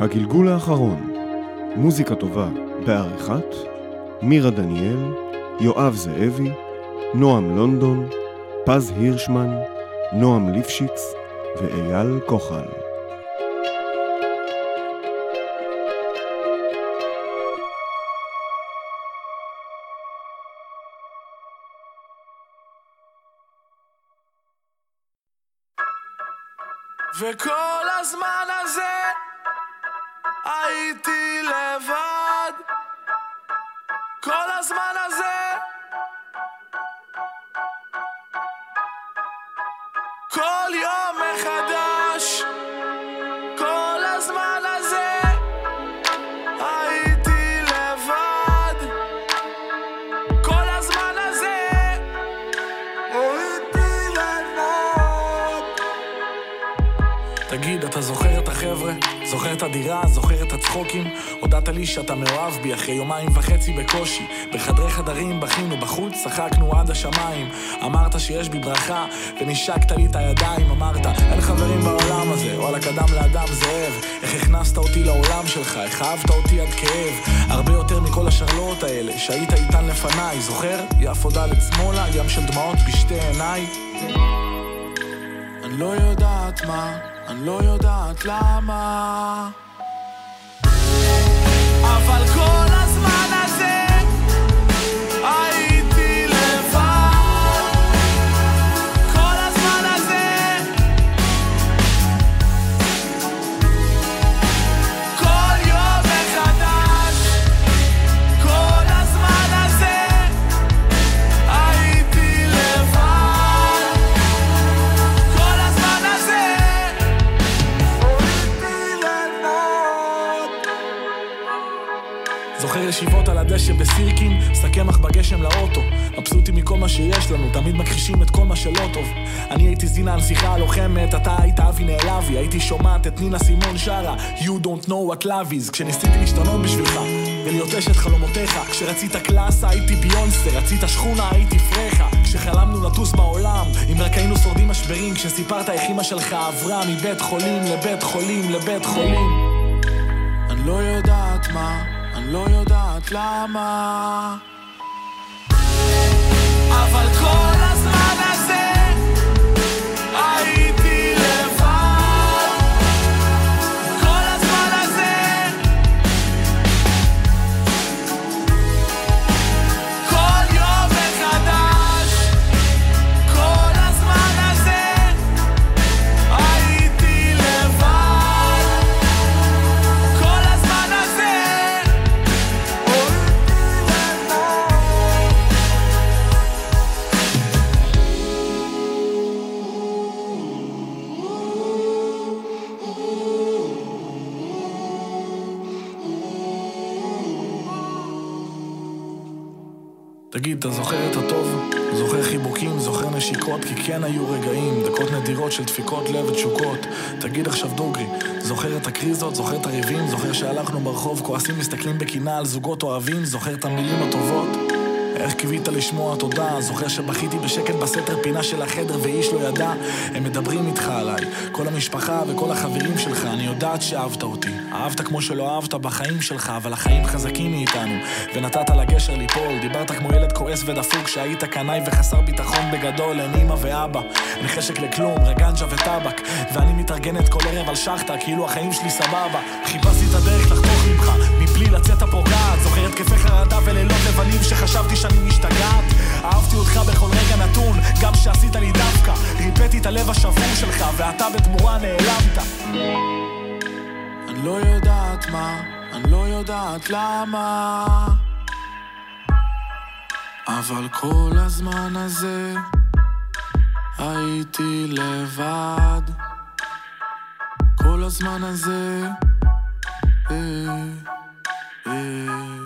הגלגול האחרון, מוזיקה טובה בעריכת מירה דניאל, יואב זאבי, נועם לונדון, פז הירשמן, נועם ליפשיץ ואייל כוחל. וכל הזמן הזה הייתי לבד. כל הזמן הזה זוכר את הדירה? זוכר את הצחוקים? הודעת לי שאתה מאוהב בי אחרי יומיים וחצי בקושי. בחדרי חדרים בכינו בחוץ, צחקנו עד השמיים. אמרת שיש בי ברכה, ונשקת לי את הידיים. אמרת, אין חברים בעולם הזה, וואלה קדם לאדם זאב. איך הכנסת אותי לעולם שלך, איך אהבת אותי עד כאב. הרבה יותר מכל השרלואות האלה, שהיית איתן לפניי. זוכר? יפו ד' שמאלה, ים של דמעות בשתי עיניי. אני לא יודעת מה, אני לא יודעת למה. אבל כל תמיד מכחישים את כל מה שלא טוב. אני הייתי זינה הנסיכה הלוחמת, אתה היית אבי נעלבי, הייתי שומעת את נינה סימון שרה, You don't know what love is, כשניסיתי להשתנות בשבילך, ולהיות אשת חלומותיך. כשרצית קלאסה הייתי ביונסה, רצית שכונה הייתי פרחה. כשחלמנו לטוס בעולם, אם רק היינו שורדים משברים, כשסיפרת איך אמא שלך עברה מבית חולים לבית חולים לבית חולים. אני לא יודעת מה, אני לא יודעת למה. אבל כל הייתי תגיד, אתה זוכר את הטוב? זוכר חיבוקים, זוכר נשיקות, כי כן היו רגעים, דקות נדירות של דפיקות לב ותשוקות. תגיד עכשיו דוגרי, זוכר את הקריזות, זוכר את הריבים, זוכר שהלכנו ברחוב, כועסים, מסתכלים בקנאה על זוגות אוהבים, זוכר את המילים הטובות? איך קיווית לשמוע תודה, זוכר שבכיתי בשקט בסתר פינה של החדר ואיש לא ידע, הם מדברים איתך עליי, כל המשפחה וכל החברים שלך, אני יודעת שאהבת אותי, אהבת כמו שלא אהבת בחיים שלך, אבל החיים חזקים מאיתנו, ונתת לגשר ליפול, דיברת כמו ילד כועס ודפוק, שהיית קנאי וחסר ביטחון בגדול, אין אמא ואבא, אין חשק לכלום, רגנג'ה וטבק, ואני מתארגנת כל ערב על שחטה, כאילו החיים שלי סבבה, חיפשתי את הדרך לחתוך ממך, מבלי לצאת הפוגעת, זוכר התקפי חרדה ולילות לבנים שחשבתי שאני משתגעת, אהבתי אותך בכל רגע נתון, גם שעשית לי דווקא, ריפאתי את הלב השבור שלך, ואתה בתמורה נעלמת. אני לא יודעת מה, אני לא יודעת למה, אבל כל הזמן הזה הייתי לבד. כל הזמן הזה, אה, אה.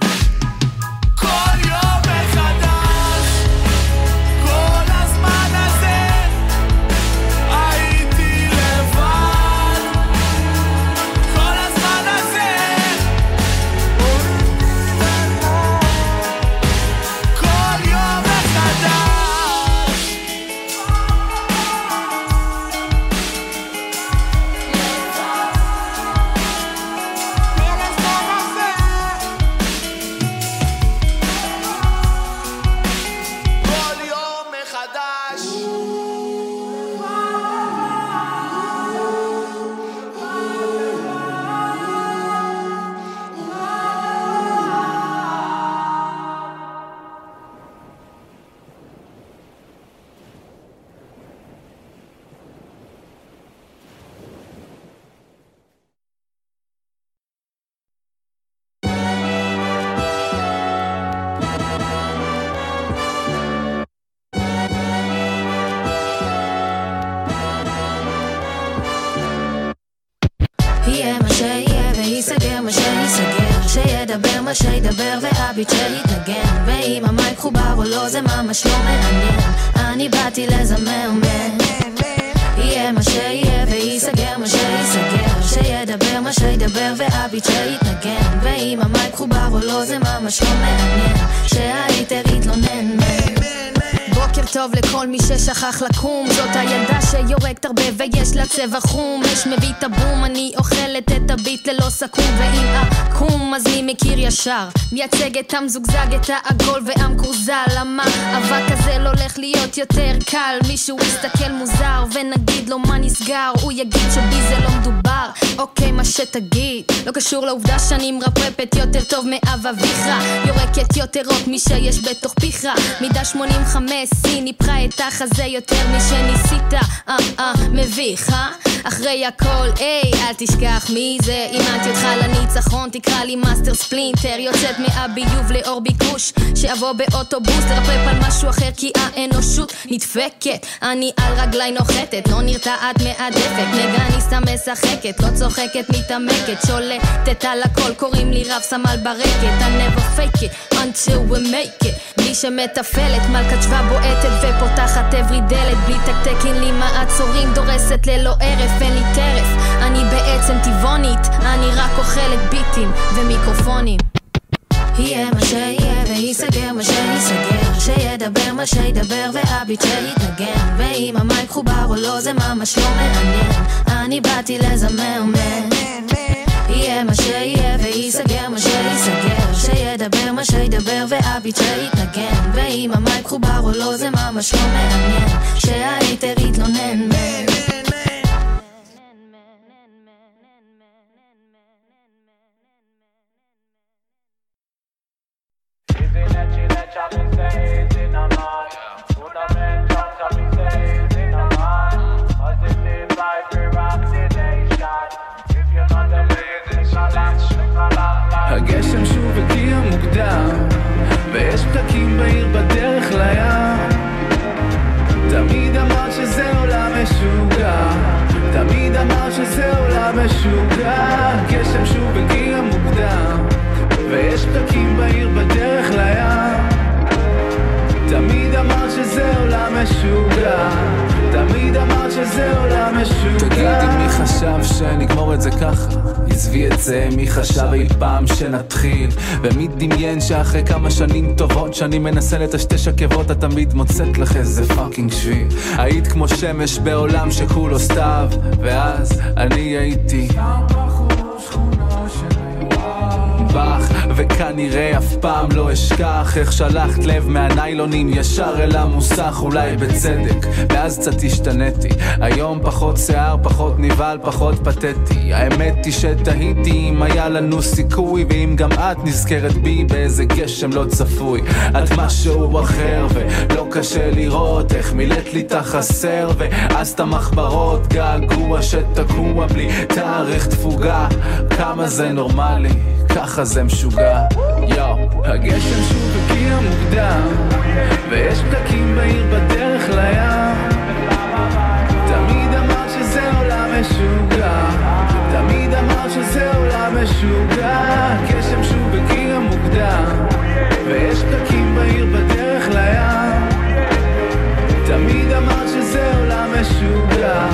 מה שידבר והביט שיתנגן. ואם המייק חובר או לא זה ממש לא מעניין. אני באתי לזמרמן יהיה מה שיהיה וייסגר מה שייסגר שידבר מה שידבר והביט שיתנגן. ואם המייק חובר או לא זה ממש לא מעניין. שההיטר יתלונן בוקר טוב לכל מי ששכח לקום. זאת הילדה שיורקת הרבה ויש לה צבע חום. אש מביא את הבום אני אוכלת את הביט ללא סכו"ם. ואם עקום אז מי מכיר ישר? מייצג את המזוגזג את העגול והמקורזל למה אבק הזה לא הולך להיות יותר קל? מישהו יסתכל מוזר ונגיד לו מה נסגר. הוא יגיד שבי זה לא מדובר. אוקיי מה שתגיד. לא קשור לעובדה שאני מרפרפת יותר טוב מאב אביך. יורקת יותר רוק משיש בתוך פיך. מידה 85 C ניפחה את החזה יותר משניסית. אה אה מביך אה? אחרי הכל היי אל תשכח מי זה. אימנתי אותך לניצחון תקרא לי Master Splinter. יוצאת מהביוב לאור ביקוש שאבוא באוטובוס לרפרפ על משהו אחר כי האנושות נדפקת. אני על רגליי נוחתת לא נרתעת מהדפק. gangsta משחקת לא צוחקת מתעמקת. שולטת על הכל קוראים לי רב סמל ברקת. I never fake it until we make it בלי שמתפעלת מלכת שבא בועטת ופותחת עברי דלת בלי תקתקין לי מעצורים דורסת ללא הרף אין לי טרף. אני בעצם טבעונית אני רק אוכלת ביטים ומיקרופונים. יהיה מה שיהיה וייסגר מה שייסגר שידבר מה שידבר והביט שיתנגן. ואם המייק חובר או לא זה ממש לא מעניין. אני באתי לזמרמן יהיה מה שיהיה שידבר מה שידבר והביט שיתנגן ואם המייק חובר או לא זה ממש לא מעניין. שההיטר יתלונן. הגשם מוקדם ויש פקקים בעיר בדרך לים. תמיד אמרת שזה עולם משוגע תמיד אמרת שזה עולם משוגע. גשם שוב הגיע מוקדם ויש פקקים בעיר בדרך לים. תמיד אמרת שזה עולם משוגע תמיד אמרת שזה עולם משוגע תגידי מי חשב שנגמור את זה ככה? עזבי את זה, מי חשב אי פעם שנתחיל? ומי דמיין שאחרי כמה שנים טובות שאני מנסה לטשטש עקבות את תמיד מוצאת לך איזה fucking שביל היית כמו שמש בעולם שכולו סתיו ואז אני הייתי בך וכנראה אף פעם לא אשכח איך שלחת לב מהניילונים ישר אל המוסך אולי בצדק ואז קצת השתניתי. היום פחות שיער, פחות נבהל, פחות פתטי. האמת היא שתהיתי אם היה לנו סיכוי ואם גם את נזכרת בי באיזה גשם לא צפוי. את משהו אחר ולא קשה לראות איך מילאת לי את החסר ואז את המחברות געגוע שתקוע בלי תאריך תפוגה. כמה זה נורמלי ככה זה משוגע, יואו. הגשם שוב הגיע מוקדם ויש פקקים בעיר בדרך לים. תמיד אמרת שזה עולם משוגע תמיד אמרת שזה עולם משוגע. גשם שוב הגיע מוקדם ויש פקקים בעיר בדרך לים. תמיד אמרת שזה עולם משוגע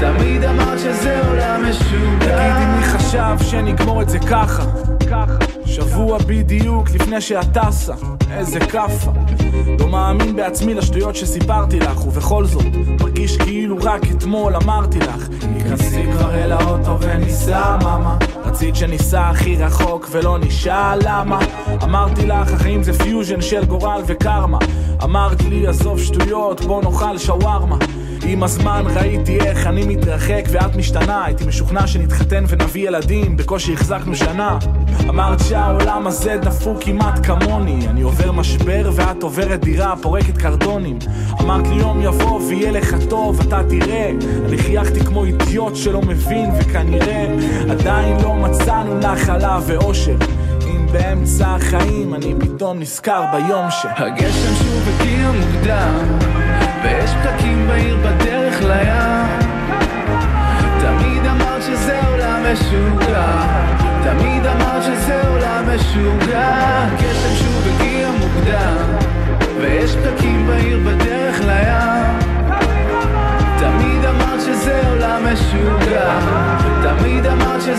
תמיד אמרת שזה עולם משוגע. תגידי מי חשב שנגמור את זה ככה שבוע בדיוק לפני שאת טסה, איזה כאפה. לא מאמין בעצמי לשטויות שסיפרתי לך, ובכל זאת, מרגיש כאילו רק אתמול אמרתי לך. נכנסי כבר אל האוטו וניסע, מאמה. רצית שניסע הכי רחוק ולא נשאל למה. אמרתי לך, החיים זה פיוז'ן של גורל וקרמה. אמרת לי, עזוב שטויות, בוא נאכל שווארמה. עם הזמן ראיתי איך אני מתרחק ואת משתנה. הייתי משוכנע שנתחתן ונביא ילדים בקושי החזקנו שנה. אמרת שהעולם הזה דפוק כמעט כמוני. אני עובר משבר ואת עוברת דירה פורקת קרדונים. אמרת לי יום יבוא ויהיה לך טוב אתה תראה. אני חייכתי כמו אידיוט שלא מבין וכנראה עדיין לא מצאנו נחלה ואושר. באמצע החיים אני פתאום נזכר ביום ש... הגשם שוב הגיע מוקדם ויש פתקים בעיר בדרך לים. תמיד אמר שזה עולם משוגע. תמיד אמר שזה עולם משוגע. קסם שוב הגיע מוקדם. ויש פתקים בעיר בדרך לים. תמיד אמר שזה עולם משוגע. תמיד אמר ש...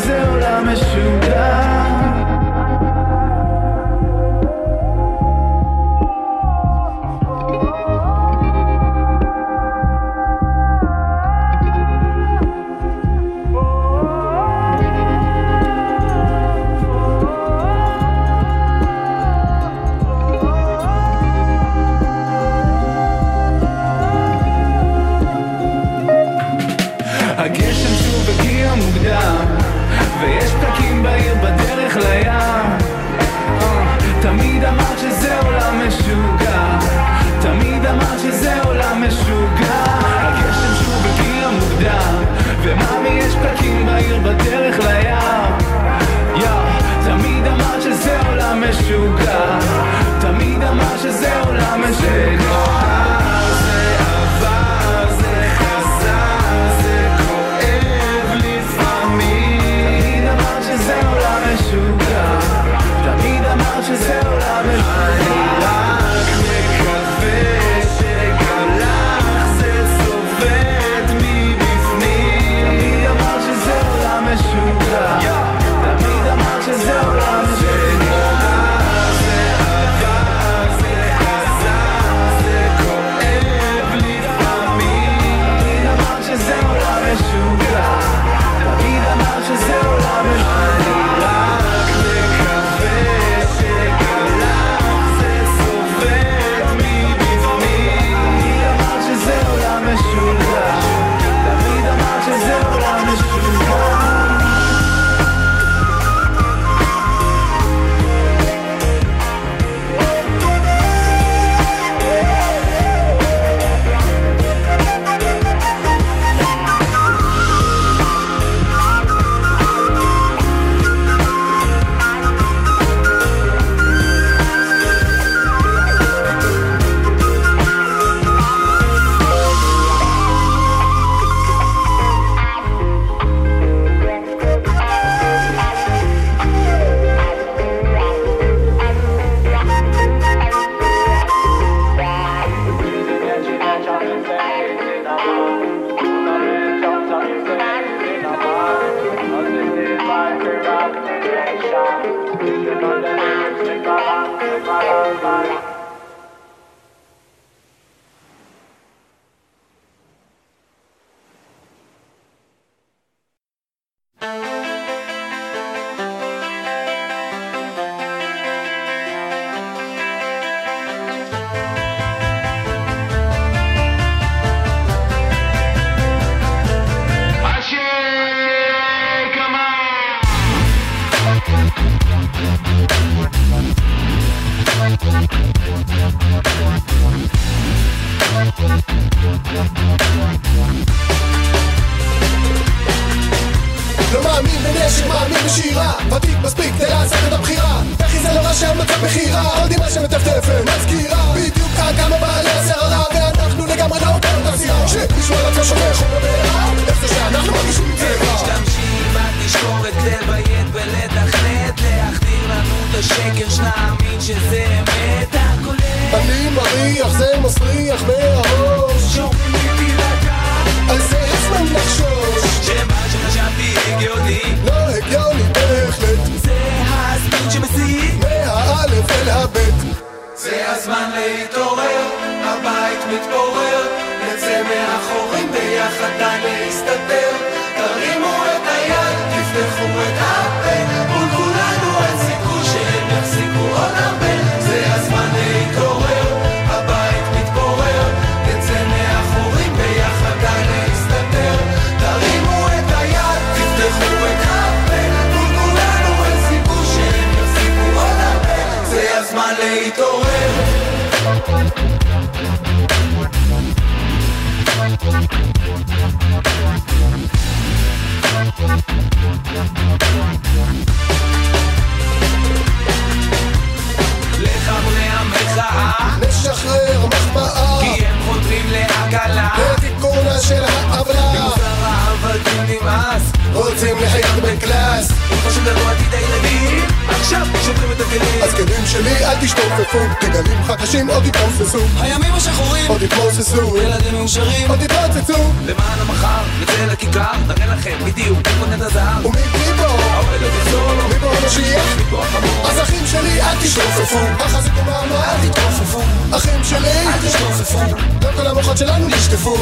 חדשים עוד יתרוססו. הימים השחורים עוד יתרוססו. ילדים מאושרים עוד יתרוצצו. למען המחר, נצא לכיכר, נראה לכם בדיוק איפה נט הזהב. ומי פה? האוהל עוד יחזור לו, מפה המשיח? מפה החמור. אז אחים שלי אל תשתופפו, החזיקו מעמד. אל תתרופפו, אחים שלי, אל תשתופפו. לא כל המוחות שלנו נשטפו.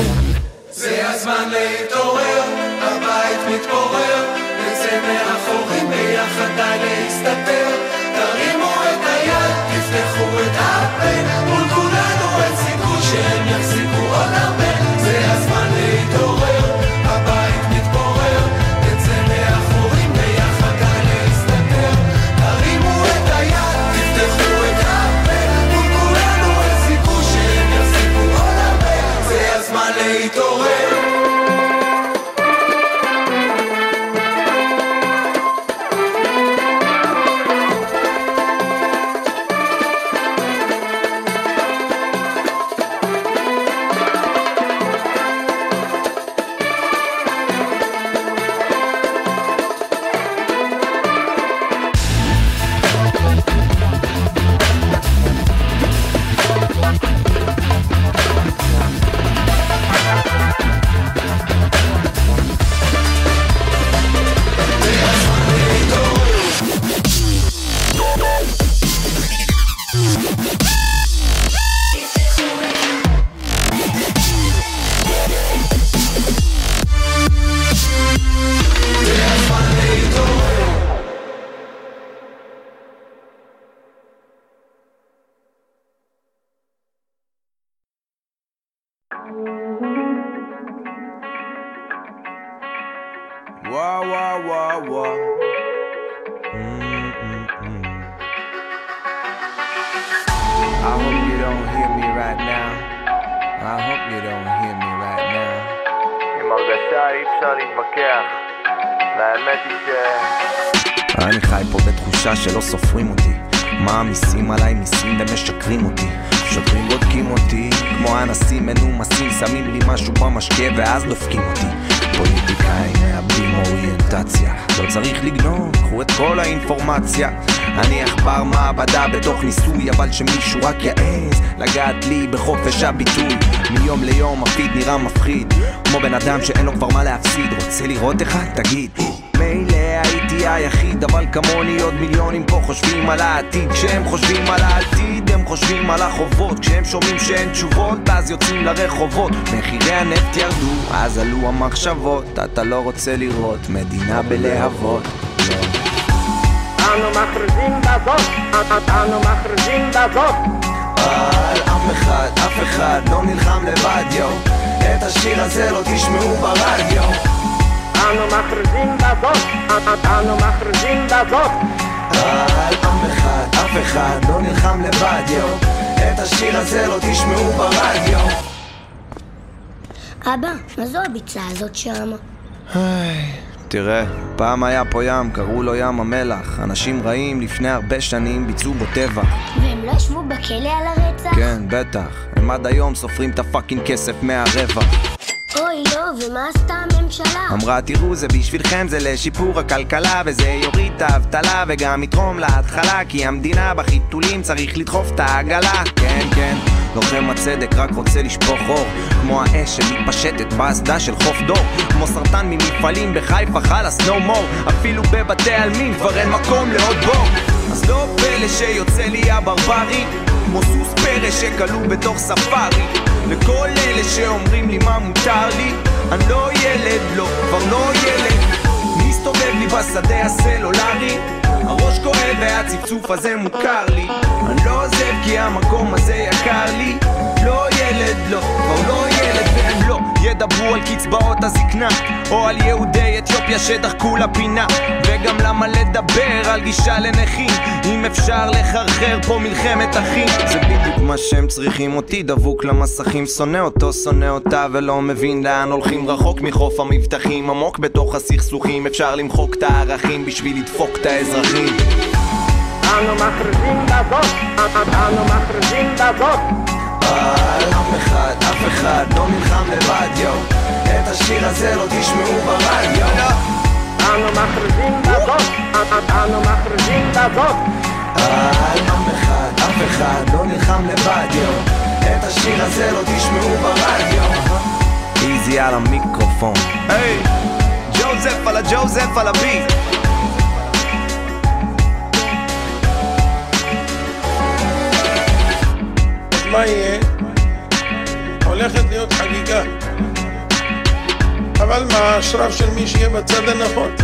זה הזמן להתעורר, הבית מתפורר, נצא מהחורים ביחד די להסתתר. מפחיד, כמו בן אדם שאין לו כבר מה להפסיד. רוצה לראות אחד? תגיד. מילא הייתי היחיד, אבל כמוני עוד מיליונים פה חושבים על העתיד. כשהם חושבים על העתיד, הם חושבים על החובות. כשהם שומעים שאין תשובות, אז יוצאים לרחובות. מחירי הנפט ירדו, אז עלו המחשבות. אתה לא רוצה לראות מדינה בלהבות. אנו מכריזים בזאת, אנו מכריזים בזאת על אף אחד, אף אחד לא נלחם לבד, יו. את השיר הזה לא תשמעו ברדיו. אנו מכריזים בזאת, אנו מכריזים בזאת על אף אחד, אף אחד לא נלחם לבד, יו. את השיר הזה לא תשמעו ברדיו. אבא, מה זו הביצה הזאת שמה? תראה, פעם היה פה ים, קראו לו ים המלח. אנשים רעים לפני הרבה שנים ביצעו בו טבח. והם לא ישבו בכלא על הרצח? כן, בטח. הם עד היום סופרים את הפאקינג כסף מהרווח. אוי, לא, ומה עשתה הממשלה? אמרה תראו זה בשבילכם זה לשיפור הכלכלה וזה יוריד את האבטלה וגם יתרום להתחלה כי המדינה בחיתולים צריך לדחוף את העגלה כן כן לוחם הצדק רק רוצה לשפוך אור. כמו האש שמתפשטת באסדה של חוף דור. כמו סרטן ממפעלים בחיפה חלאס no more. אפילו בבתי עלמין כבר אין מקום לעוד בור. אז לא פלא שיוצא לי הברברי. כמו סוס פרא שכלוא בתוך ספארי. לכל אלה שאומרים לי מה מותר לי אני לא ילד, לא, כבר לא ילד. מסתובב לי בשדה הסלולרי הראש כואב והצפצוף הזה מוכר לי. אני לא עוזב כי המקום הזה יקר לי. לא ילד, לא, כבר לא ילד ידברו על קצבאות הזקנה או על יהודי אתיופיה שדחקו לפינה וגם למה לדבר על גישה לנכים אם אפשר לחרחר פה מלחמת אחים. זה בדיוק מה שהם צריכים אותי דבוק למסכים שונא אותו, שונא אותה ולא מבין לאן הולכים. רחוק מחוף המבטחים עמוק בתוך הסכסוכים אפשר למחוק את הערכים בשביל לדפוק את האזרחים. אנו מכריזים בזאת, אנו מכריזים בזאת על אף אחד, אף אחד לא נלחם לבד, יו את השיר הזה לא תשמעו ברדיו אנו מכריזים בזאת, אנו מכריזים בזאת על אף אחד לא נלחם לבד, יו את השיר הזה לא תשמעו ברדיו איזי על המיקרופון היי ג'וזף על הג'וזף על הביט מה יהיה? הולכת להיות חגיגה. אבל מה, השרף של מי שיהיה בצד הנכון.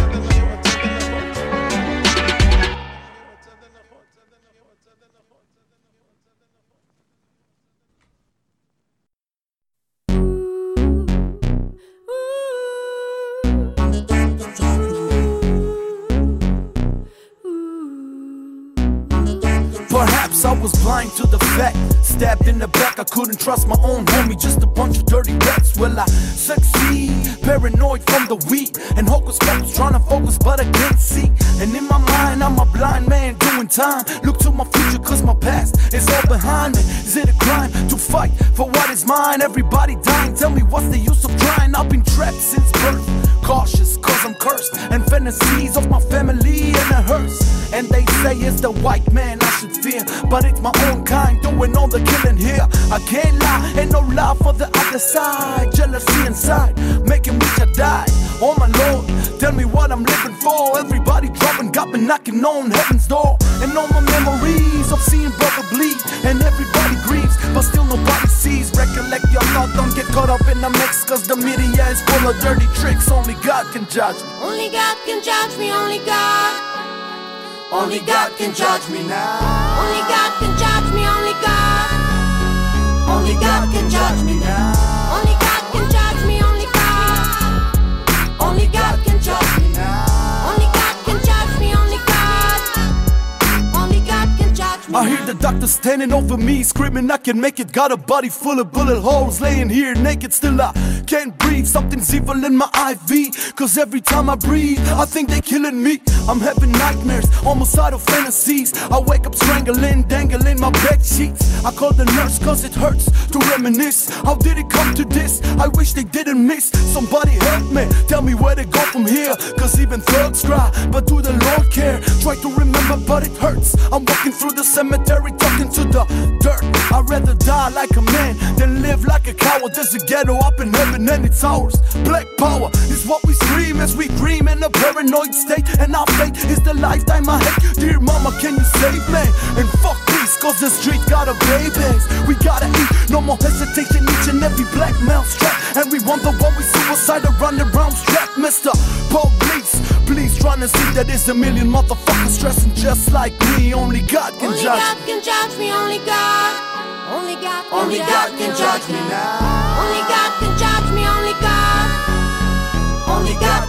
Perhaps I was blind to the fact. Stabbed in the back, I couldn't trust my own homie. Just a bunch of dirty rats. Will I succeed? Paranoid from the weed. And hocus pocus trying to focus, but I can't see. And in my mind, I'm a blind man doing time. Look to my future, cause my past is all behind me. Is it a crime to fight for what is mine? Everybody dying. Tell me what's the use of trying? I've been trapped since birth. Cautious, cause I'm cursed. And fantasies of my family in a hearse. And they say it's the white man I should fear. But it's my own kind doing all the killing here. I can't lie, ain't no love for the other side. Jealousy inside, making me to die. Oh my lord, tell me what I'm living for. Everybody dropping, got me knocking on heaven's door. And all my memories of seeing brother bleed. And everybody grieves, but still nobody sees. Recollect your thought, don't get caught up in the mix. Cause the media is full of dirty tricks. Only God can judge me. Only God can judge me, only God. Only God can judge me now. Only God can judge me, only God. Only God can judge me now. I hear the doctor standing over me, screaming, I can make it. Got a body full of bullet holes, laying here naked, still I can't breathe. Something's evil in my IV, cause every time I breathe, I think they're killing me. I'm having nightmares, almost out of fantasies. I wake up strangling, dangling my bed sheets. I call the nurse cause it hurts to reminisce. How did it come to this? I wish they didn't miss. Somebody help me, tell me where to go from here. Cause even thugs cry, but do the Lord care? Try to remember, but it hurts. I'm walking through the cemetery, talking to the dirt. I'd rather die like a man than live like a coward. There's a ghetto up in heaven and it's ours. Black power is what we scream as we dream in a paranoid state. And our fate is the lifetime I hate. Dear mama, can you save me? And fuck peace, cause the street got a babies. We gotta eat, no more hesitation. Each and every black male strap. And we want the one we suicide around the round strap. Mr. Police, please trying to see that there's a million motherfuckers stressing just like me. Only God can Only judge. God can judge me, only God. Only God can Only God can judge me now. Only God can judge me, only God. Only God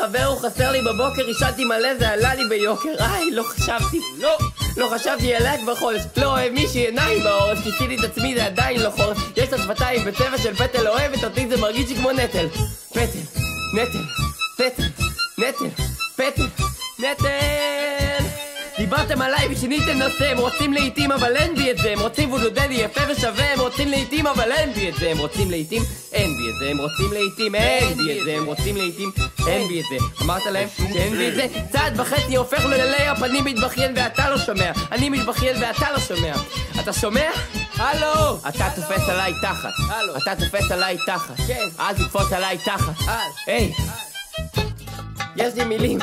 חבר, הוא חסר לי בבוקר, עישנתי מלא, זה עלה לי ביוקר. איי, לא חשבתי. לא. לא חשבתי עליה כבר חודש. לא אוהב מישהי עיניים בעורף, כיסיתי את עצמי, זה עדיין לא חורף. יש לה שפתיים בצבע של פטל אוהבת אותי, זה מרגיש לי כמו נטל. פטל, נטל, נטל, נטל, פטל, נטל. דיברתם עליי ושיניתם נושא, הם רוצים לעיתים אבל אין בי את זה, הם רוצים וודו דדי יפה ושווה, הם רוצים לעיתים אבל אין בי את זה, הם רוצים לעיתים, אין בי את זה, הם רוצים לעיתים, אין בי את זה, הם רוצים לעיתים, אין בי את זה. אמרת להם שאין בי את זה? צעד וחצי הופך לו ללייפ, אני מתבכיין ואתה לא שומע, אני מתבכיין ואתה לא שומע. אתה שומע? הלו! אתה תופס עליי תחת. הלו. אתה תופס עליי תחת. כן. אל תתפוס עליי תחת. אל. היי! יש לי מילים.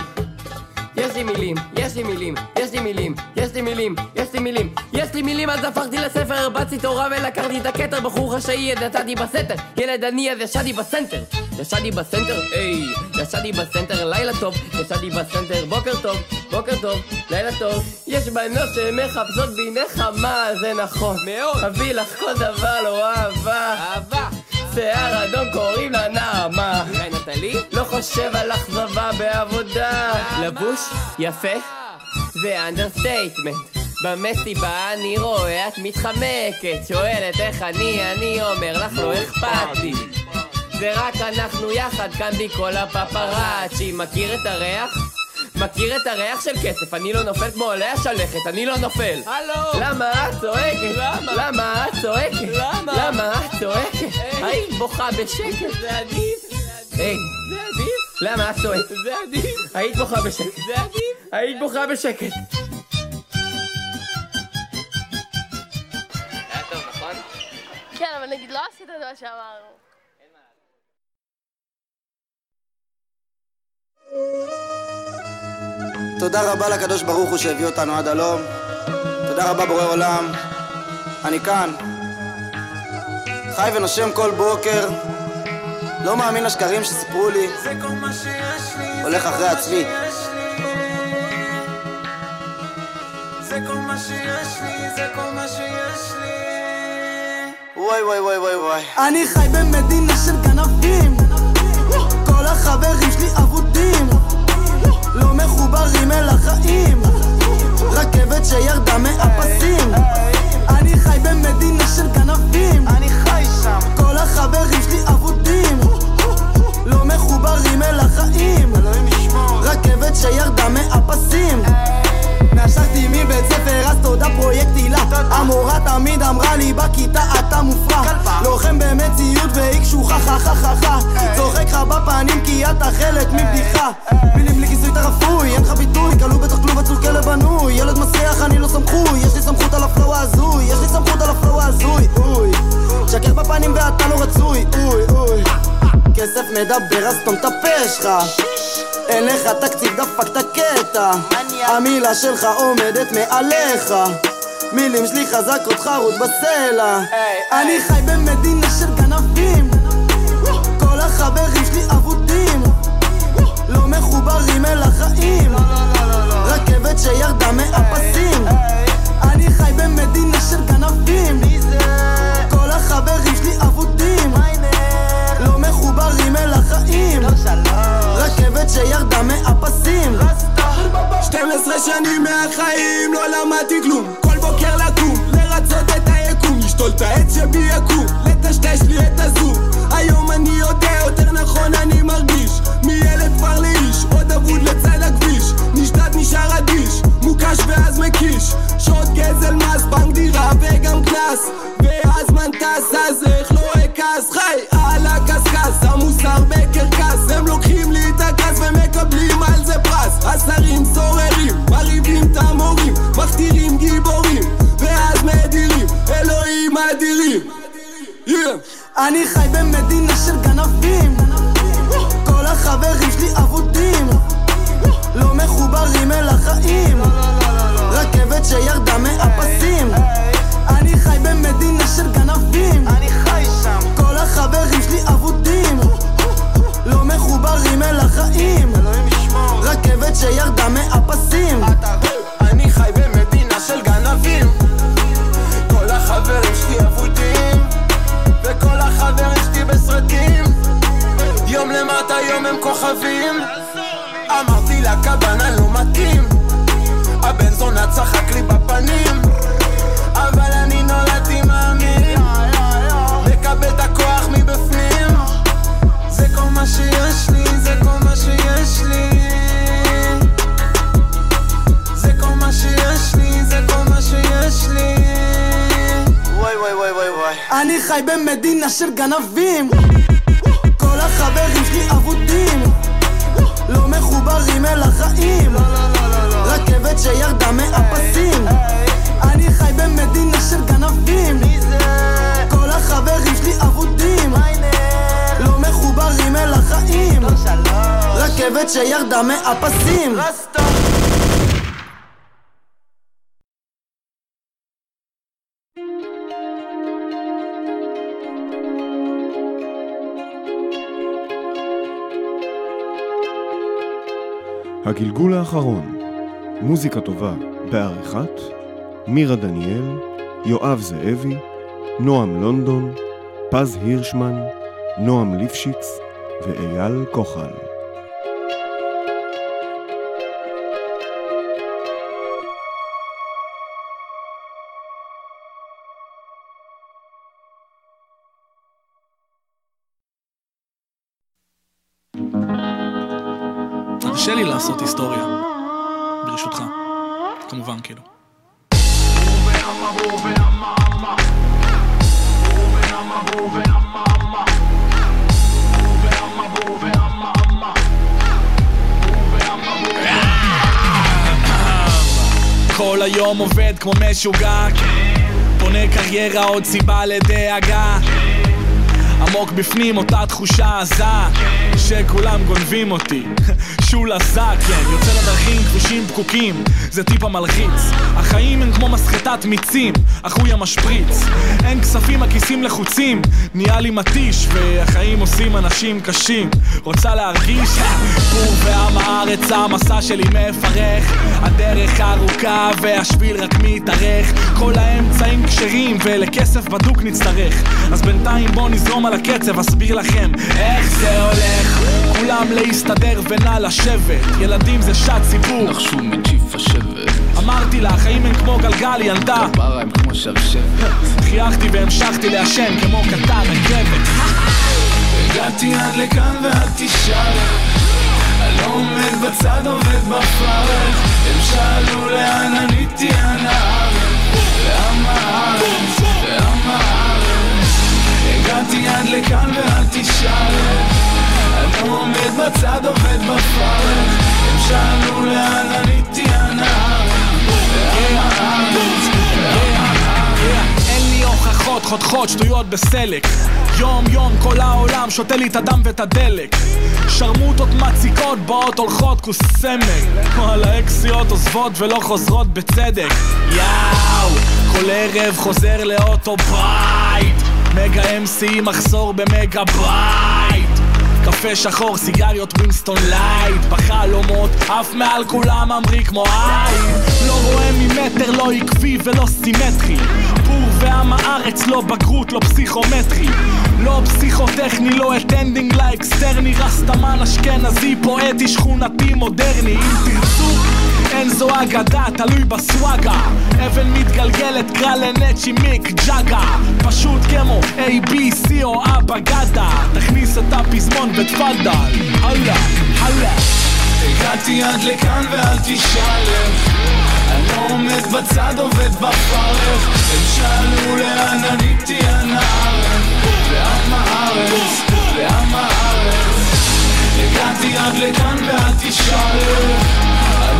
יש לי מילים, יש לי מילים, יש לי מילים, יש לי מילים, יש לי מילים, יש לי מילים, אז הפכתי לספר, הרבצתי תורה ולקחתי את הכתר, בחור חשאי, אז יצאתי בסתר, ילד עני, אז ישנתי בסנטר, ישנתי בסנטר, היי, ישנתי בסנטר, לילה טוב, ישנתי בסנטר, בוקר טוב, בוקר טוב, לילה טוב, יש בנות שמחפשות בי נחמה, זה נכון, מאוד, אביא לך כל דבר לא אהבה, אהבה שיער אדום קוראים לה נעמה. אולי נטלי? לא חושב על אכזבה בעבודה. לבוש יפה זה understatement. במסיבה אני רואה את מתחמקת שואלת איך אני, אני אומר לך לא אכפת לי זה רק אנחנו יחד כאן בי כל הפפראצ'י מכיר את הריח? מכיר את הריח של כסף, אני לא נופל כמו עולה השלכת, אני לא נופל. הלו! למה את צועקת? למה? למה את צועקת? למה? למה את צועקת? היית בוכה בשקט. זה עדיף! היי, זה עדיף! למה את צועקת? זה עדיף! היית בוכה בשקט. זה עדיף! היית בוכה בשקט. נכון? כן, אבל נגיד לא עשית את מה שאמרנו. תודה רבה לקדוש ברוך הוא שהביא אותנו עד הלום. תודה רבה בורא עולם. אני כאן. חי ונושם כל בוקר. לא מאמין לשקרים שסיפרו לי. הולך אחרי עצמי. זה כל מה שיש לי, זה כל מה שיש לי וואי וואי וואי וואי וואי. אני חי במדינה של גנבים כל החברים שלי אבודים מחוברים אל החיים. רכבת שירדה מהפסים. אני חי במדינה של גנבים. אני חי שם. כל החברים שלי אבודים. לא מחוברים אל החיים. רכבת שירדה מהפסים. נשרתי מבית ספר אז תודה פרויקט הילה המורה תמיד אמרה לי בכיתה אתה מופרע. לוחם במציאות והיא קשוחה חה חה חה חה צוחק לך בפנים כי אתה חלק מבדיחה. מילים בלי כיסוי אתה רפוי אין לך ביטוי. כלוא בתוך כלוב עצוב כלב בנוי. ילד מסריח אני לא סמכותי. יש לי סמכות על ה flow ההזוי. יש לי סמכות על ה flow ההזוי. אוי שקר בפנים ואתה לא רצוי. אוי אוי. כסף מדבר אז סתום את הפה שלך. אין לך תקציב דפקת קטע המילה שלך עומדת מעליך מילים שלי חזקות חרוט בסלע. אני חי במדינה של גנבים. כל החברים שלי אבודים. לא מחוברים אל החיים. רכבת שירדה מהפסים. אני חי במדינה של גנבים. כל החברים שלי אבודים. לא מחוברים אל החיים. רכבת שירדה מהפסים. 12 שנים מהחיים לא למדתי כלום לשתול את העץ שבי יקום, לטשטש לי את הזום היום אני יודע, יותר נכון אני מרגיש מילד כבר לאיש, עוד אבוד לצד הכביש. נשדד נשאר אדיש, מוקש ואז מקיש. שעות גזל מס, בנק דירה וגם קנס. והזמן טס אז איך לא אכעס חי על הקשקש, המוסר בקרקס. הם לוקחים לי את הכעס ומקבלים על זה פרס. השרים סוררים, מרעיבים את המורים מכתירים גיבורים ואז מדירים, אלוהים אדירים. Yeah. אני חי במדינה של גנבים. כל החברים שלי אבודים. לא מחוברים אל החיים. רכבת שירדה מהפסים. אני חי במדינה של גנבים. אני חי שם. כל החברים שלי אבודים. לא מחוברים אל החיים. רכבת שירדה מהפסים יום למטה יום הם כוכבים. אמרתי לכוונה לא מתאים. הבן זונה צחק לי בפנים. אבל אני נולדתי מאמין. מקבל את הכוח מבפנים. זה כל מה שיש לי, זה כל מה שיש לי. זה כל מה שיש לי, זה כל מה שיש לי. וואי וואי וואי וואי. אני חי במדינה של גנבים כל החברים שלי אבודים. לא מחוברים אל החיים. רכבת שירדה מהפסים. אני חי במדינה של גנבים. כל החברים שלי אבודים. לא מחוברים אל החיים. רכבת שירדה מהפסים הגלגול האחרון, מוזיקה טובה בעריכת מירה דניאל, יואב זאבי, נועם לונדון, פז הירשמן, נועם ליפשיץ ואייל כוחל. לעשות היסטוריה, ברשותך. כמובן, כאילו. כל היום עובד כמו משוגע. בונה קריירה עוד סיבה לדאגה עמוק בפנים אותה תחושה עזה שכולם גונבים אותי. שולה זק, כן, יוצא לדרכים כבישים פקוקים. זה טיפה מלחיץ החיים הם כמו מסחטת מיצים. אחוי המשפריץ. אין כספים הכיסים לחוצים. נהיה לי מתיש והחיים עושים אנשים קשים. רוצה להרגיש? בור ועם הארץ המסע שלי מפרך. הדרך ארוכה והשביל רק מתארך. כל האמצעים כשרים ולכסף בדוק נצטרך. אז בינתיים בוא נזרום על הקצב אסביר לכם איך זה הולך. כולם להסתדר ונא לשבת. ילדים זה שעת סיפור. נחשו מג'יפ השבט. אמרתי לה החיים הם כמו גלגל ילדה? כפרה הם כמו שבשבת. חייכתי והמשכתי לעשן כמו קטן רכבת. הגעתי עד לכאן ואל תשאל. אני לא עומד בצד עובד בפרך הם שאלו לאן עניתי אנא הגעתי עד לכאן ואל תשאל אני לא עומד בצד עובד בפרך הם שאלו לאן לי הוכחות חותכות שטויות בסלק. יום יום כל העולם שותה לי את הדם ואת הדלק. שרמוטות מציקות באות הולכות כוס סמק. כל האקסיות עוזבות ולא חוזרות בצדק. יאו כל ערב חוזר לאוטו בית מגה MC מחסור במגה בית קפה שחור, סיגריות Winston Light. בחלומות, אף מעל כולם ממריא כמו עין. לא רואה ממטר, לא עקבי ולא סימטרי. בור ועם הארץ, לא בגרות, לא פסיכומטרי. לא פסיכוטכני, לא attending לאקסטרני rastaman אשכנזי, פואטי, שכונתי, מודרני. אם תרצו אין זו אגדה, תלוי בסוואגה. אבן מתגלגלת, קרא לנצ'י מיק ג'אגה. פשוט כמו A, B, C או אבא גדה תכניס את הפזמון ותפאדל הלאה, הלאה. הגעתי עד לכאן ואל תשאל איך אני לא עומד בצד עובד בפרך. הם שאלו לאן עניתי הארץ לעם הארץ, לעם הארץ הגעתי עד לכאן ואל תשאל איך אני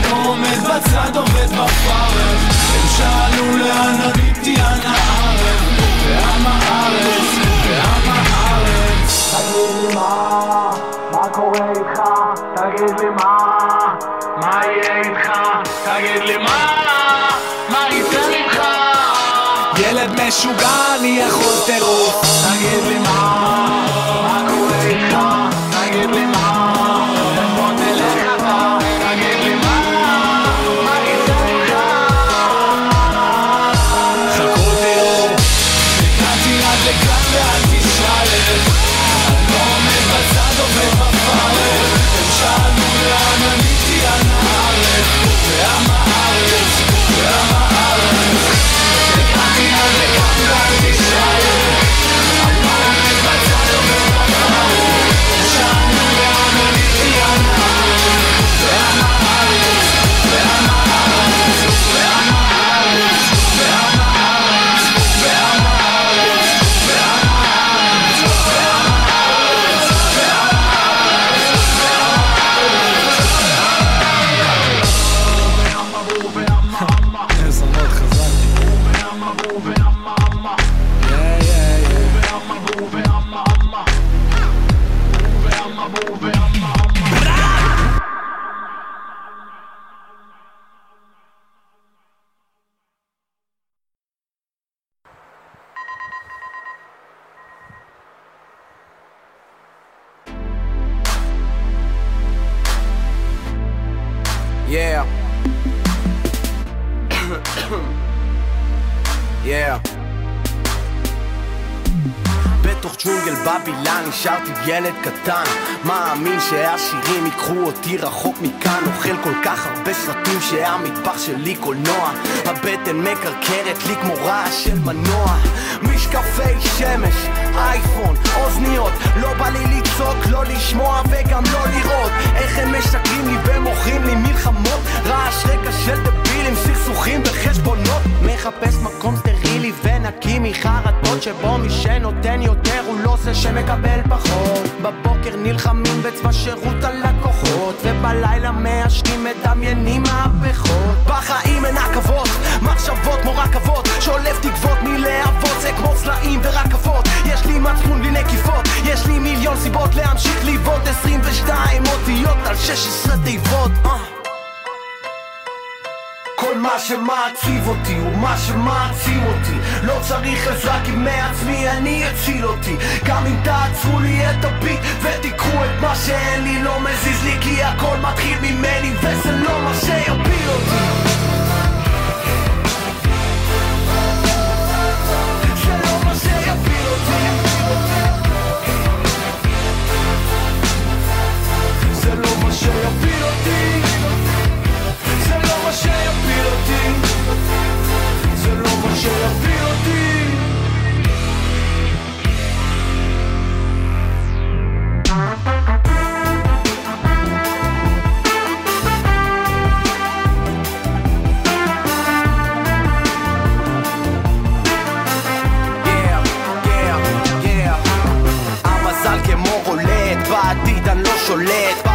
לא עומד בצד עובד בפרך הם שאלו לאן עניתי אנא הארץ לעם הארץ, לעם הארץ תגיד לי מה, מה קורה איתך? תגיד לי מה, מה יהיה איתך? תגיד לי מה, מה יצא ממך? ילד משוגע, אני יכול טירוף תגיד לי מה ילד קטן מאמין שהשירים ייקחו אותי רחוק מכאן אוכל כל כך הרבה סרטים שהמטבח שלי קולנוע הבטן מקרקרת לי כמו רעש של מנוע. משקפי שמש, אייפון, אוזניות לא בא לי לצעוק, לא לשמוע וגם לא לראות. איך הם משקרים לי ומוכרים לי מלחמות? רעש רקע של דבילים, סכסוכים וחשבונות. מחפש מקום סטרילי ונקי מחרטות שבו מי שנותן יותר הוא לא זה שמקבל פחות. בבוקר נלחמים בצבא שירות הלקוחות ובלילה מעשנים מדמיינים מהפכות. בחיים אין עכבות, מחשבות כמו רכבות שולף תקוות מלהבות זה כמו צלעים ורכבות. יש לי מצפון בלי נקיפות יש לי מיליון סיבות להמשיך לבעוט. 22 אותיות על 16 תיבות. uh. כל מה שמעציב אותי הוא מה שמעצים אותי. לא צריך עזרה כי מעצמי אני אציל אותי. גם אם תעצרו לי את הביט ותיקחו את מה שאין לי לא מזיז לי כי הכל מתחיל ממני וזה לא מה שיפיל אותי. לא מה שיפיל אותי שיפיל אותי. זה לא מה שיפיל אותי. לא שולט,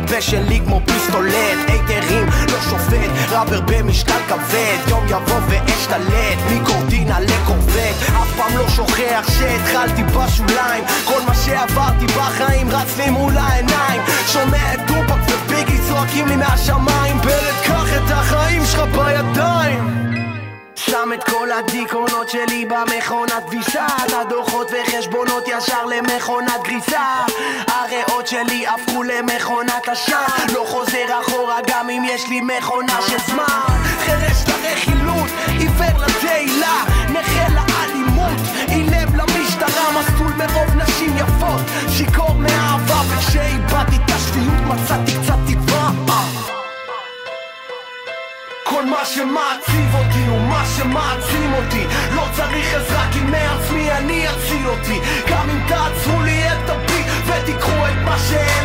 בועט, פה שלי כמו פיסטולט, היתרים לא שופט, ראבר במשקל כבד, יום יבוא ואשתלט, מקורטינה לקורבט, אף פעם לא שוכח שהתחלתי בשוליים, כל מה שעברתי בחיים רץ לי מול העיניים, שומע את טופק וביגי צועקים לי מהשמיים, בלת קח את החיים שלך בידיים שם את כל הדיכאונות שלי במכונת כביסה. את הדוחות וחשבונות ישר למכונת גריסה. הריאות שלי הפכו למכונת עשן. לא חוזר אחורה גם אם יש לי מכונה של זמן. חירש לרכילות, עיוור לתהילה. נכה לאלימות, אילם למשטרה. מסלול מרוב נשים יפות. שיכור מאהבה וכשאיבדתי את השפיות מצאתי קצת תקווה כל מה שמעציב אותי הוא מה שמעצים אותי. לא צריך עזרה כי מעצמי אני אציל אותי. גם אם תעצרו לי את הביט ותיקחו את מה שאין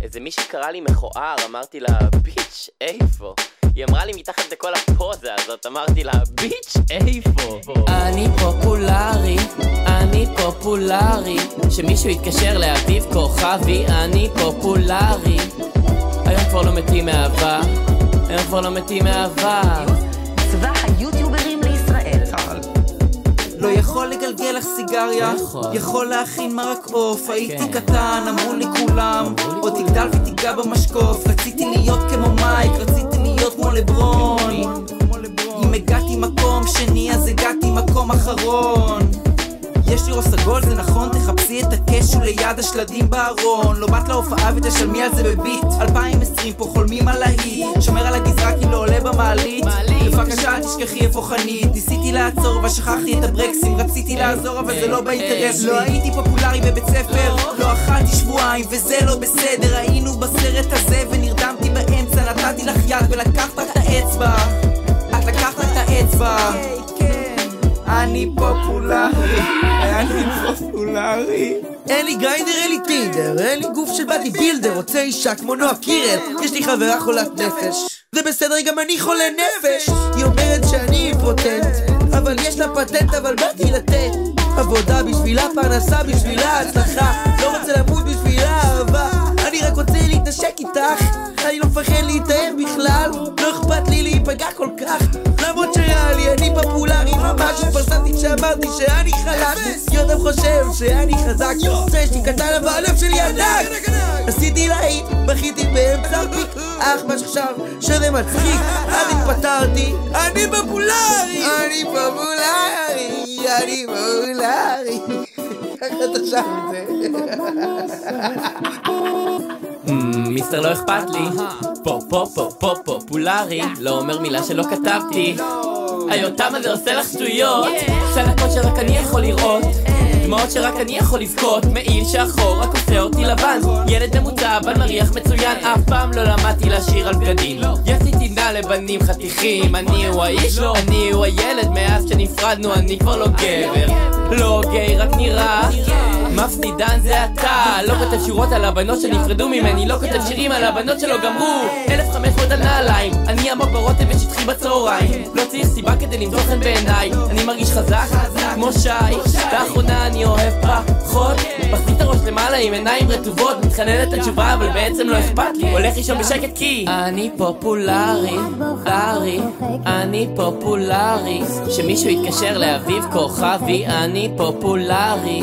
איזה מישהי קרא לי מכוער, אמרתי לה, ביץ', איפה? היא אמרה לי מתחת לכל הפוזה הזאת, אמרתי לה, ביץ', איפה? אני פופולרי, אני פופולרי, שמישהו יתקשר לאביב כוכבי, אני פופולרי. היום כבר לא מתים מאהבה, היום כבר לא מתים מאהבה. לגלגל לך סיגריה, יכול. יכול להכין מרק עוף, הייתי קטן, אמרו לי כולם, עוד תגדל ותיגע במשקוף, רציתי להיות כמו מייק, רציתי להיות כמו לברון, אם הגעתי מקום שני אז הגעתי מקום אחרון. יש לי ראש סגול, זה נכון, תחפשי את הקשו ליד השלדים בארון. לא באת להופעה ותשלמי על זה בביט. 2020 פה חולמים על ההיט. שומר על הגזרה כי לא עולה במעלית. בבקשה תשכחי איפה חנית. ניסיתי לעצור אבל שכחתי את הברקסים. רציתי לעזור אבל זה לא באינטרס. שלי לא הייתי פופולרי בבית ספר. לא אכלתי שבועיים וזה לא בסדר. היינו בסרט הזה ונרדמתי באמצע. נתתי לך יד ולקחת את האצבע. את לקחת את האצבע אני פופולרי, אני פופולרי. אין לי Grindr, אין לי Tinder, אין לי גוף של body builder, רוצה אישה כמו נועה קירל, יש לי חברה חולת נפש. זה בסדר, גם אני חולה נפש. היא אומרת שאני אימפוטנט, אבל יש לה פטנט, אבל באתי לתת. עבודה בשבילה, פרנסה בשבילה, הצלחה. לא רוצה למות בשבילה, אהבה. אני רק רוצה להתנשק איתך, אני לא מפחד להתאהב בכלל. לא אכפת כשאמרתי שאני חלק, יודם חושב שאני חזק. זה שלי קטן אבל הלב שלי ענק. עשיתי להיט, בכיתי באמצע פיק, אך מה שחשב שזה מצחיק, אז התפטרתי. אני פופולרי! אני פופולרי! אני פופולרי! ככה אתה שר את זה. מיסטר לא אכפת לי, פו פו פו פו פופולרי, לא אומר מילה שלא כתבתי. היותם הזה עושה לך שטויות, צלקות שרק אני יכול לראות. דמעות שרק אני יכול לבכות, מעיל שחור רק עושה אותי לבן. ילד ממוצע אבל מריח מצוין, אף פעם לא למדתי לשיר על בגדים. יש לי לבנים חתיכים, אני הוא האיש, אני הוא הילד, מאז שנפרדנו אני כבר לא גבר. לא גיי, רק נראה מפסידן זה אתה. לא כותב שורות על הבנות שנפרדו ממני לא כותב שירים על הבנות שלא גמרו. 1500 על נעליים. אני עמוק ברוטב ושטחי בצהריים. לא צריך סיבה כדי למצוא חן בעיניי. אני מרגיש חזק כמו שי. לאחרונה אני אוהב פחות. מחזיק את הראש למעלה עם עיניים רטובות. מתחננת לתשובה אבל בעצם לא אכפת לי. הולך לישון בשקט כי אני פופולרי, ארי אני פופולרי. שמישהו יתקשר לאביב כוכבי אני פופולרי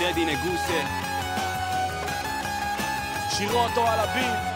טדי נגוסה. שירו אותו על הביט.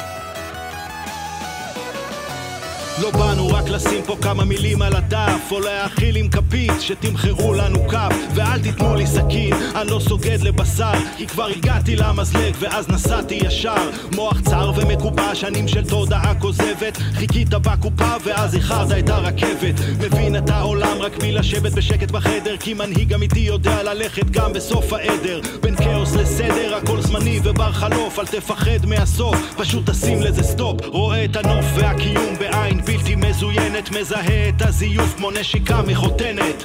לא באנו רק לשים פה כמה מילים על הדף או להאכיל עם כפית שתמכרו לנו כף ואל תיתנו לי סכין אני לא סוגד לבשר כי כבר הגעתי למזלג ואז נסעתי ישר. מוח צר ומקובע שנים של תודעה כוזבת חיכית בקופה ואז איחרת את הרכבת. מבין את העולם רק מלשבת בשקט בחדר כי מנהיג אמיתי יודע ללכת גם בסוף העדר. בין כאוס לסדר הכל זמני ובר חלוף אל תפחד מהסוף פשוט תשים לזה stop. רואה את הנוף והקיום בעין בלתי מזוינת מזהה את הזיוף כמו נשיקה מחותנת.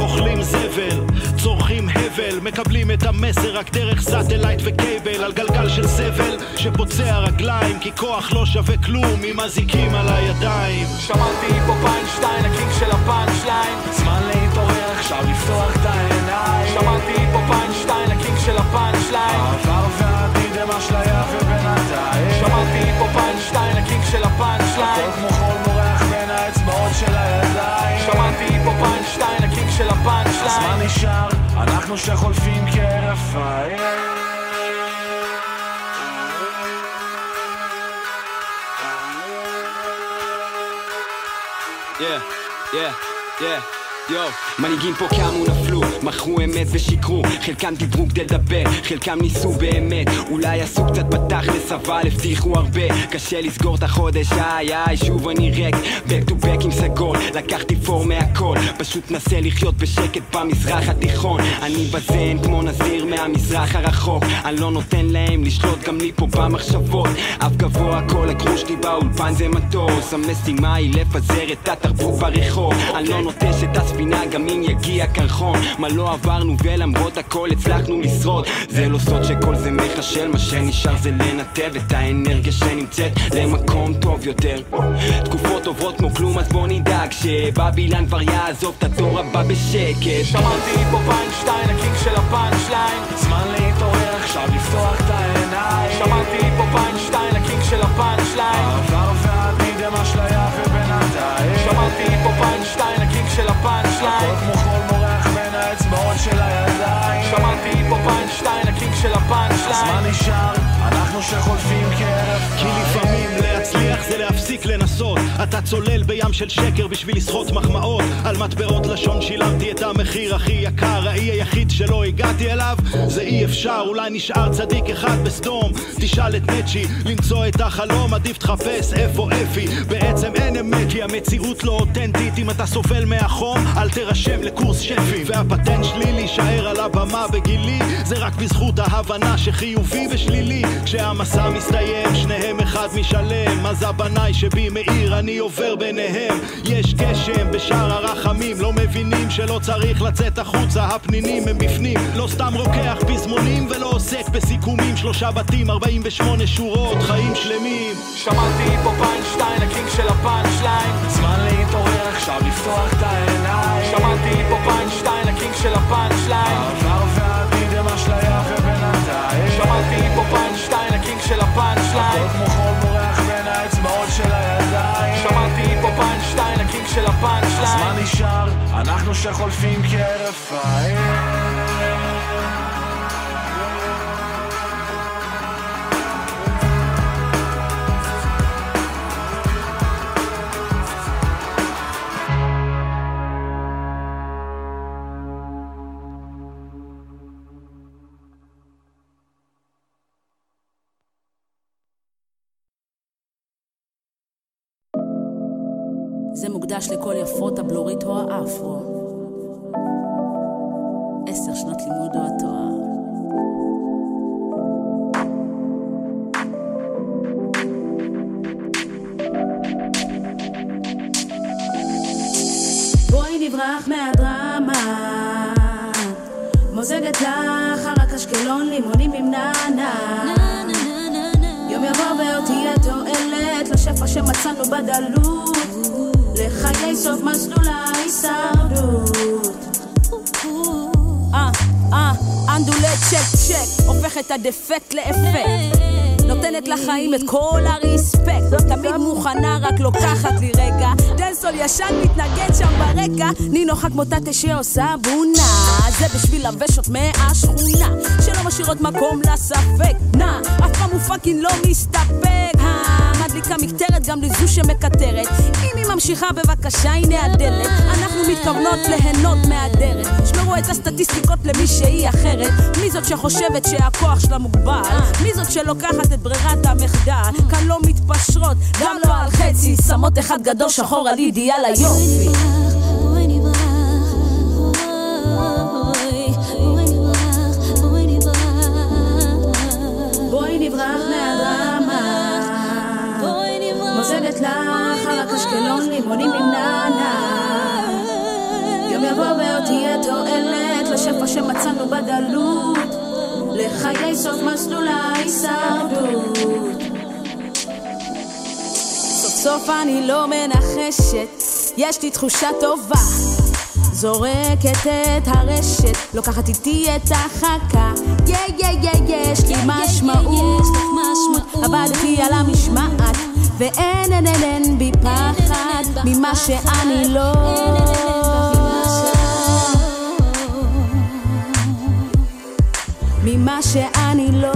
אוכלים זבל, צורכים הבל, מקבלים את המסר רק דרך satellite ו cable על גלגל של סבל שפוצע רגליים כי כוח לא שווה כלום עם אזיקים על הידיים. שמעתי פה פיינשטיין, ה king של ה punch line זמן להתעורר, עכשיו לפתוח את העיניים. שמעתי של ה punch line העבר והעתיד הם אשליה ובינתיים. שמעתי פה פיינשטיין, ה king של ה punch line כמו חול מורח בין האצבעות של הידיים. שמעתי פה פיינשטיין, ה king של ה punch line הזמן נשאר, אנחנו שחולפים כהרף Yeah, yeah, yeah. מנהיגים פה קמו נפלו, מכרו אמת ושיקרו. חלקם דיברו כדי לדבר, חלקם ניסו באמת. אולי עשו קצת בתכלס אבל הבטיחו הרבה. קשה לסגור את החודש, איי איי, שוב אני ריק. Back to back עם סגול, לקחתי פור מהכל. פשוט נסה לחיות בשקט במזרח התיכון. אני בזן כמו נזיר מהמזרח הרחוק. אני לא נותן להם לשלוט גם לי פה במחשבות. אף גבוה כל הגרוש שלי באולפן זה מטוס. המשימה היא לפזר את התרבות ברחוב. אני לא נוטש את הספינה גם אם יגיע קרחון מה לא עברנו ולמרות הכל הצלחנו לשרוד. זה לא סוד שכל זה מחשל מה שנשאר זה לנתב את האנרגיה שנמצאת למקום טוב יותר. תקופות עוברות כמו כלום אז בוא נדאג ש Babylon כבר יעזוב את הדור הבא בשקט. שמעתי פה פיינשטיין, ה king של ה punch line זמן להתעורר, עכשיו לפתוח את העיניים. שמעתי פה פיינשטיין, ה king של הפאנצ' של ה punch line. הזמן נשאר, אנחנו שחולפים כערב לנסות אתה צולל בים של שקר בשביל לסחוט מחמאות. על מטבעות לשון שילמתי את המחיר הכי יקר האי היחיד שלא הגעתי אליו. זה אי אפשר אולי נשאר צדיק אחד בסדום. תשאל את נצ'י למצוא את החלום עדיף תחפש איפה אפי. בעצם אין אמת כי המציאות לא אותנטית. אם אתה סובל מהחום אל תירשם לקורס שפי. והפטנט שלי להישאר על הבמה בגילי זה רק בזכות ההבנה שחיובי ושלילי. כשהמסע מסתיים שניהם אחד משלם. אז הבנאי שבי מאיר אני עובר ביניהם. יש גשם בשער הרחמים לא מבינים שלא צריך לצאת החוצה הפנינים הם בפנים. לא סתם רוקח פזמונים ולא עוסק בסיכומים. שלושה בתים 48 שורות חיים שלמים. שמעתי פה פיינשטיין, ה king של הפאנצ' ליין זמן להתעורר, עכשיו לפתוח את העיניים. שמעתי פה פיינשטיין, ה king של הפאנצ' שחולפים העיר זה מוקדש לכל יפות הבלורית או האפרו. מוזגת לך רק אשקלון לימונים עם נאנה יום יבוא ועוד תהיה תועלת לשפע שמצאנו בדלות. לחיי סוף מסלול ההישרדות. אה, אה, אנדולה צ'ק צ'ק הופך את הדפקט לאפקט. נותנת לחיים את כל הריספקט תמיד מוכנה רק לוקחת לי רגע דנסול ישן מתנגד שם ברקע. נינו חג מוטטה שעושה בונה. זה בשביל לבשות מהשכונה. שלא משאירות מקום לספק. נא אף פעם הוא פאקינג לא מסתפק מדליקה מקטרת גם לזו שמקטרת. אם היא ממשיכה בבקשה הנה הדלת. אנחנו מתכוונות ליהנות מהדרך. שמרו את הסטטיסטיקות למי שהיא אחרת. מי זאת שחושבת שהכוח שלה מוגבל? מי זאת שלוקחת את ברירת המחדל? כאן לא מתפשרות גם לא על חצי. שמות אחד גדול שחור על אידיאל היופי מוזגת לך אשקלון לימונים עם נאנה יום יבוא ועוד תהיה תועלת לשפע שמצאנו בדלות. לחיי סוף מסלול ההישרדות. סוף סוף אני לא מנחשת יש לי תחושה טובה. זורקת את הרשת, לוקחת איתי את החכה. יא יא יא יש לי משמעות, עבדתי על המשמעת, ואין אין אין אין בי פחד ממה שאני לא. ממה שאני לא.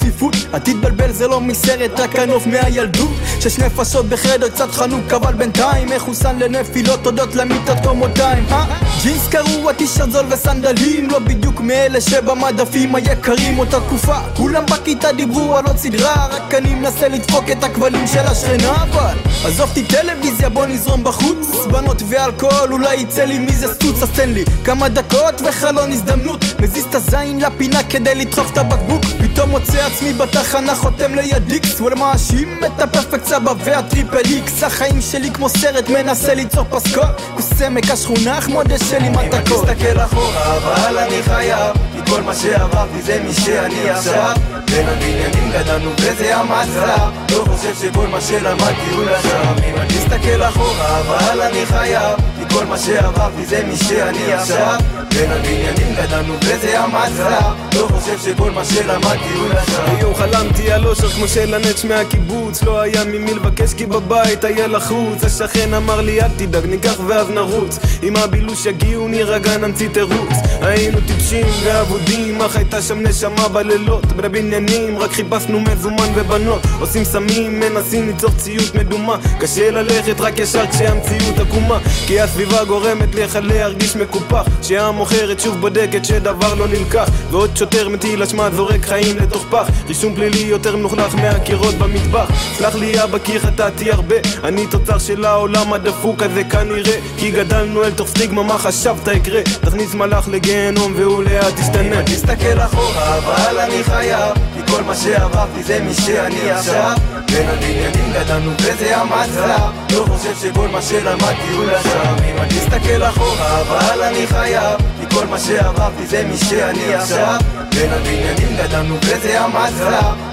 בצפיפות אל תתבלבל זה לא מסרט רק הנוף מהילדות. שש נפשות בחדר קצת חנוק אבל בינתיים מחוסן לנפילות תודות למיטות קומותיים. אה? ג'ינס קרוע טישרט זול וסנדלים לא בדיוק מאלה שבמדפים היקרים. אותה תקופה כולם בכיתה דיברו על עוד סדרה רק אני מנסה לדפוק את הכבלים של השכנה אבל עזוב אותי טלוויזיה בוא נזרום בחוץ. בנות ואלכוהול אולי יצא לי מזה סטוץ אז תן לי כמה דקות וחלון הזדמנות. מזיז את הזין לפינה כדי לדחוף את הבקבוק פתאום מוצא עצמי בתחנה חותם ליד X וואלה מאשים את ה perfect סבא ו ה triple X החיים שלי כמו סרט מנסה ליצור פסקול. כוס עמק השכונה חמודה שלי מתקות תסתכל אחורה אבל אני חייב. כי כל מה שעברתי זה מי שאני עכשיו. בין הבניינים גדלנו וזה המצב. לא חושב שכל מה שלמדתי הוא לשווא. אם אני אסתכל אחורה אבל אני חייב. כי כל מה שעברתי זה מי שאני עכשיו. בין הבניינים גדלנו וזה המצב. לא חושב שכל מה שלמדתי הוא לשווא היום חלמתי על אושר כמו של הנץ' מהקיבוץ. לא היה ממי לבקש כי בבית היה לחוץ. השכן אמר לי אל תדאג ניקח ואז נרוץ. אם הבילוש יגיעו נירגע נמציא תירוץ. היינו טיפשים ואבודים אך הייתה שם נשמה בלילות. בבניינים רק חיפשנו מזומן ובנות. עושים סמים מנסים ליצור ציות מדומה. קשה ללכת רק ישר כשהמציאות עקומה. כי הסביבה גורמת לך להרגיש מקופח. שהמוכרת שוב בודקת שדבר לא נלקח. ועוד שוטר מטיל אשמה זורק חיים לתוך פח רישום פלילי יותר מלוכלך מהקירות במטבח. סלח לי אבא כי חטאתי הרבה. אני תוצר של העולם הדפוק הזה כנראה. כי גדלנו אל תוך סטיגמה מה חשבת יקרה? תכניס מלאך לגיהנום והוא לאט ישתנה תסתכל אחורה אבל אני חייב כי כל מה שעברתי זה מי שאני עכשיו. בין הבניינים גדלנו וזה המצב. לא חושב שכל מה שלמדתי הוא לשווא. אם אני אסתכל אחורה אבל אני חייב כי כל מה שעברתי זה מי שאני עכשיו. בין הבניינים גדלנו וזה המצב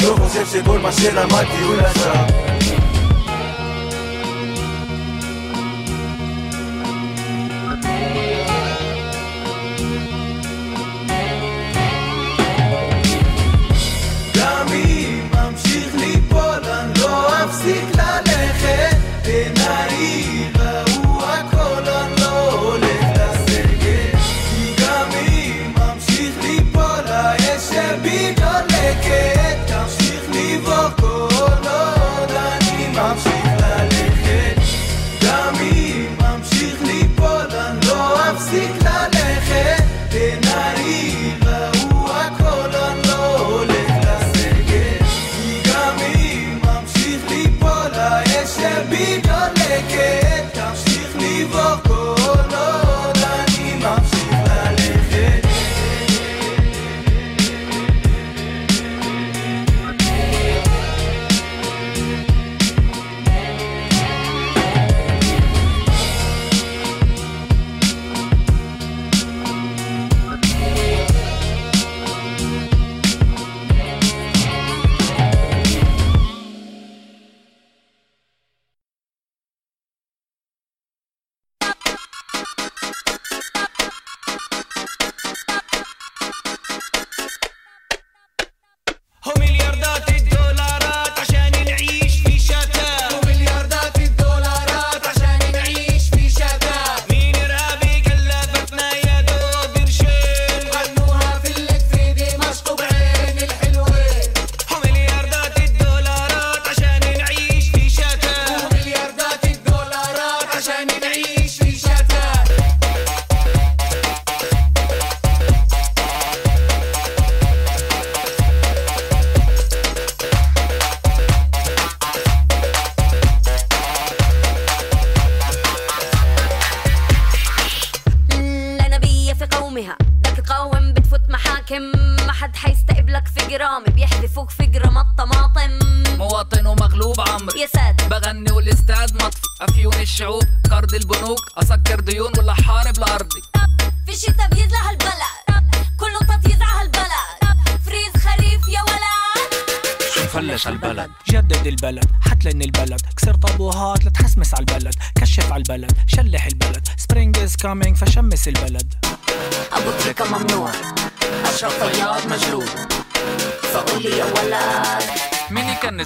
לא חושב שכל מה שלמדתי הוא לשווא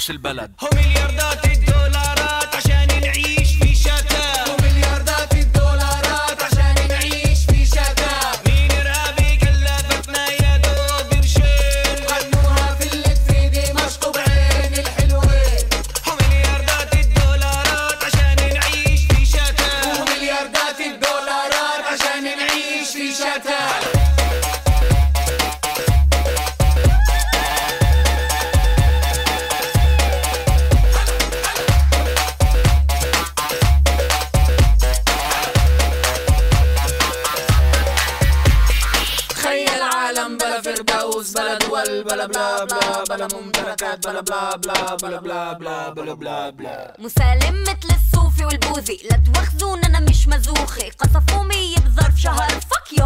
C'est le balade.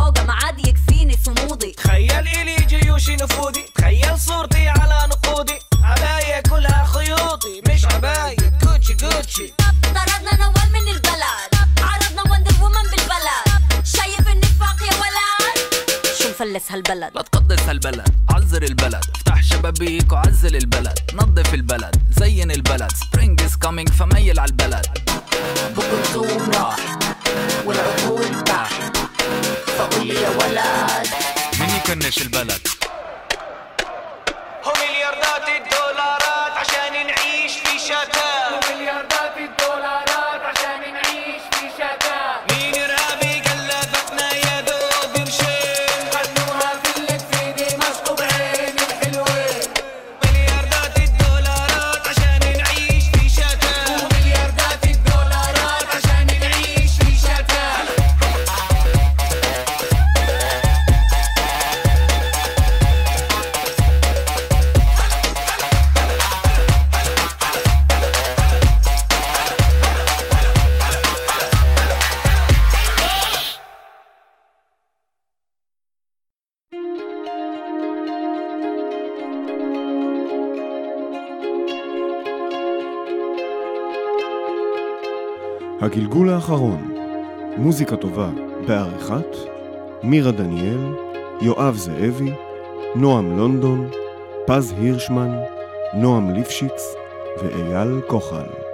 يوغا ما عاد يكفيني صمودي. تخيل إلي جيوشي نفودي. تخيل صورتي على نقودي. عباية كلها خيوطي. مش عباية جوتشي جوتشي. طردنا نوال من البلد. عرضنا وندر وومن بالبلد. شايف النفاق يا ولد؟ شو مفلس هالبلد؟ لا تقدس هالبلد. عزر البلد. افتح شبابيك وعزل البلد. نظف البلد. زين البلد. سبرينج از كامينج فميل على البلد. تسخنش البلد. הגלגול האחרון, מוזיקה טובה בעריכת מירה דניאל, יואב זאבי, נועם לונדון, פז הירשמן, נועם ליפשיץ ואייל כוחל.